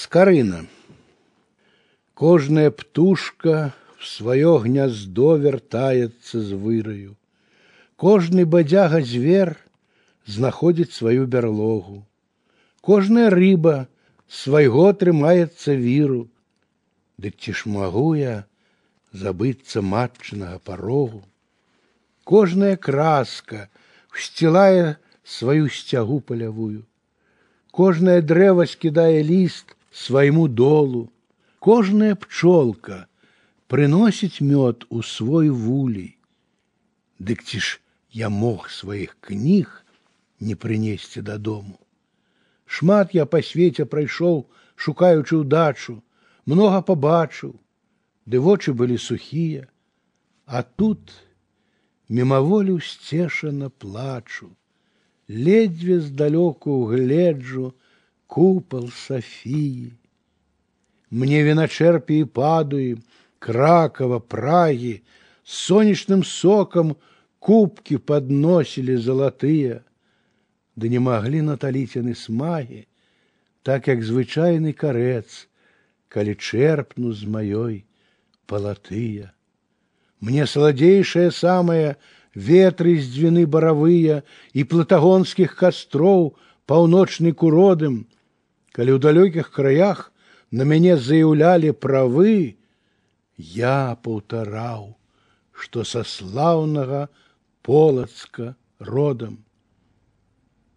Скарына. Кожная птушка в свое гнездо вертается з выраю. Кожны бадзяга звер знаходзіць сваю бярлогу. Кожная рыба свайго трымаецца віру. Дык ці ж магу я забыцца матчынага парогу. Кожная краска усцілае сваю сцягу палявую. Кожнае дрэва скідае ліст свайму долу, кожная пчолка прыносіць мёд у свой вулей. Дык ці ж я мог сваіх кніг не прынесці дадому. Шмат я па свеце прайшоў, шукаючы ўдачу, многа пабачыў, ды вочы былі сухія, а тут мімаволі сцешана плачу ледзьве здалёку гледжу купол Софии. Мне виночерпи и падуи, Кракова, Праги, с сонечным соком кубки подносили золотые, да не могли наталіцяны смаги, так як звычайны карец, калі чэрпну з маёй палатыя. Мне сладзейшае самое ветры з дзвіны баравыя і платагонскіх кастроў паўночны куродым, калі ў далёкіх краях на мяне заяўлялі правы, я паўтараў, што са слаўнага полацка родам.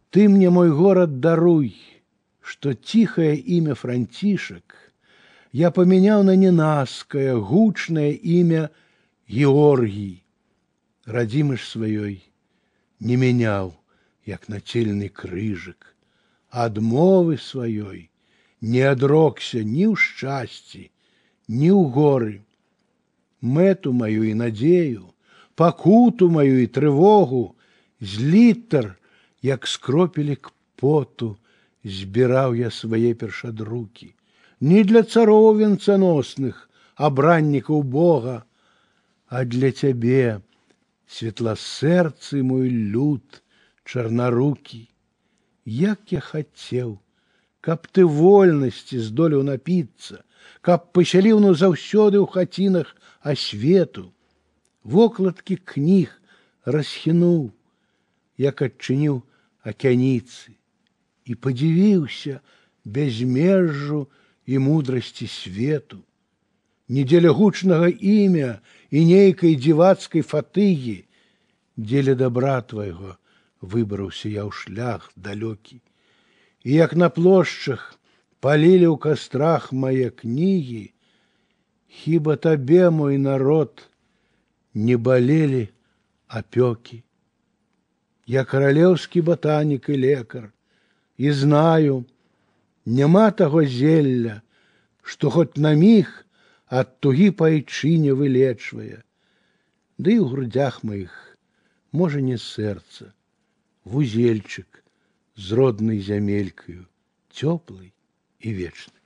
Ты мне мой горад даруй, што ціхае імя францішак я памяняў на ненаскае гучнае імя Георгій радзімы ж сваёй не мяняў, як нацельны крыжык, адмовы сваёй не адрокся ні ў шчасці, ні ў горы. Мэту маю і надзею, пакуту маю і трывогу, з літар, як скропілі к поту, збіраў я свае першадрукі, не для цароў венцаносных, абраннікаў Бога, а для цябе, светласэрцы мой люд чарнарукі як я хацеў каб ты вольнасці здолеў напіцца каб пасяліў ну заўсёды ў хацінах асвету вокладкі кніг расхінуў як адчыніў акяніцы і падзівіўся бязмежжу і мудрасці свету недзеля гучнага імя і нейкай дзівацкай фатыгі, дзеля добра твайго выбраўся я ў шлях далёкі. І як на плошчах палілі ў кастрах мае кнігі, хіба табе мой народ не балелі апёкі. Я каралеўскі батанік і лекар, і знаю, няма таго зелля, што хоць на міг ад тугі пайчыне вылечвае, Ды і ў грудях маіх можа не сэрца, вузельчык з роднай зямелькаю, цёплай і вечнай.